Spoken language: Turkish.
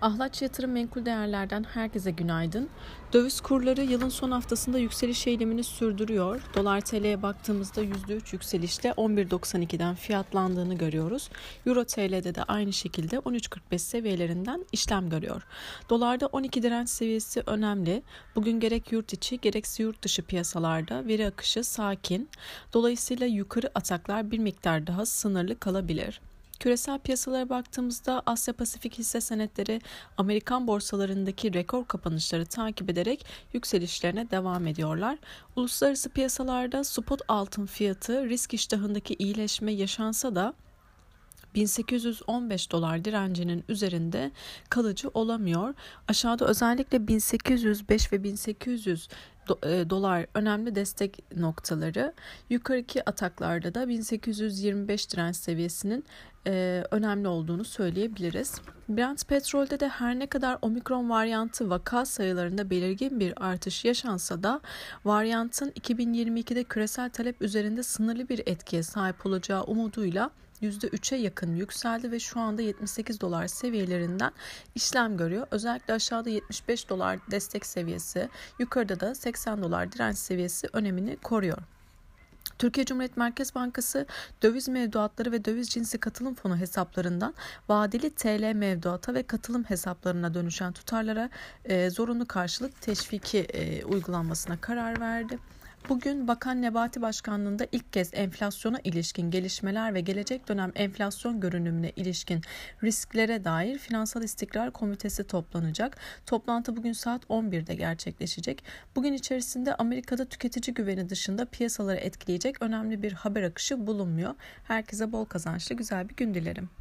Ahlaç Yatırım Menkul Değerler'den herkese günaydın. Döviz kurları yılın son haftasında yükseliş eylemini sürdürüyor. Dolar TL'ye baktığımızda %3 yükselişle 11.92'den fiyatlandığını görüyoruz. Euro TL'de de aynı şekilde 13.45 seviyelerinden işlem görüyor. Dolarda 12 direnç seviyesi önemli. Bugün gerek yurt içi gerekse yurt dışı piyasalarda veri akışı sakin. Dolayısıyla yukarı ataklar bir miktar daha sınırlı kalabilir. Küresel piyasalara baktığımızda Asya Pasifik hisse senetleri Amerikan borsalarındaki rekor kapanışları takip ederek yükselişlerine devam ediyorlar. Uluslararası piyasalarda spot altın fiyatı risk iştahındaki iyileşme yaşansa da 1815 dolar direncinin üzerinde kalıcı olamıyor. Aşağıda özellikle 1805 ve 1800 e, dolar önemli destek noktaları. Yukarıki ataklarda da 1825 direnç seviyesinin e, önemli olduğunu söyleyebiliriz. Brent petrolde de her ne kadar omikron varyantı vaka sayılarında belirgin bir artış yaşansa da varyantın 2022'de küresel talep üzerinde sınırlı bir etkiye sahip olacağı umuduyla %3'e yakın yükseldi ve şu anda 78 dolar seviyelerinden işlem görüyor. Özellikle aşağıda 75 dolar destek seviyesi, yukarıda da 80 dolar direnç seviyesi önemini koruyor. Türkiye Cumhuriyet Merkez Bankası döviz mevduatları ve döviz cinsi katılım fonu hesaplarından vadeli TL mevduata ve katılım hesaplarına dönüşen tutarlara e, zorunlu karşılık teşviki e, uygulanmasına karar verdi. Bugün Bakan Nebati Başkanlığında ilk kez enflasyona ilişkin gelişmeler ve gelecek dönem enflasyon görünümüne ilişkin risklere dair Finansal İstikrar Komitesi toplanacak. Toplantı bugün saat 11'de gerçekleşecek. Bugün içerisinde Amerika'da tüketici güveni dışında piyasaları etkileyecek önemli bir haber akışı bulunmuyor. Herkese bol kazançlı güzel bir gün dilerim.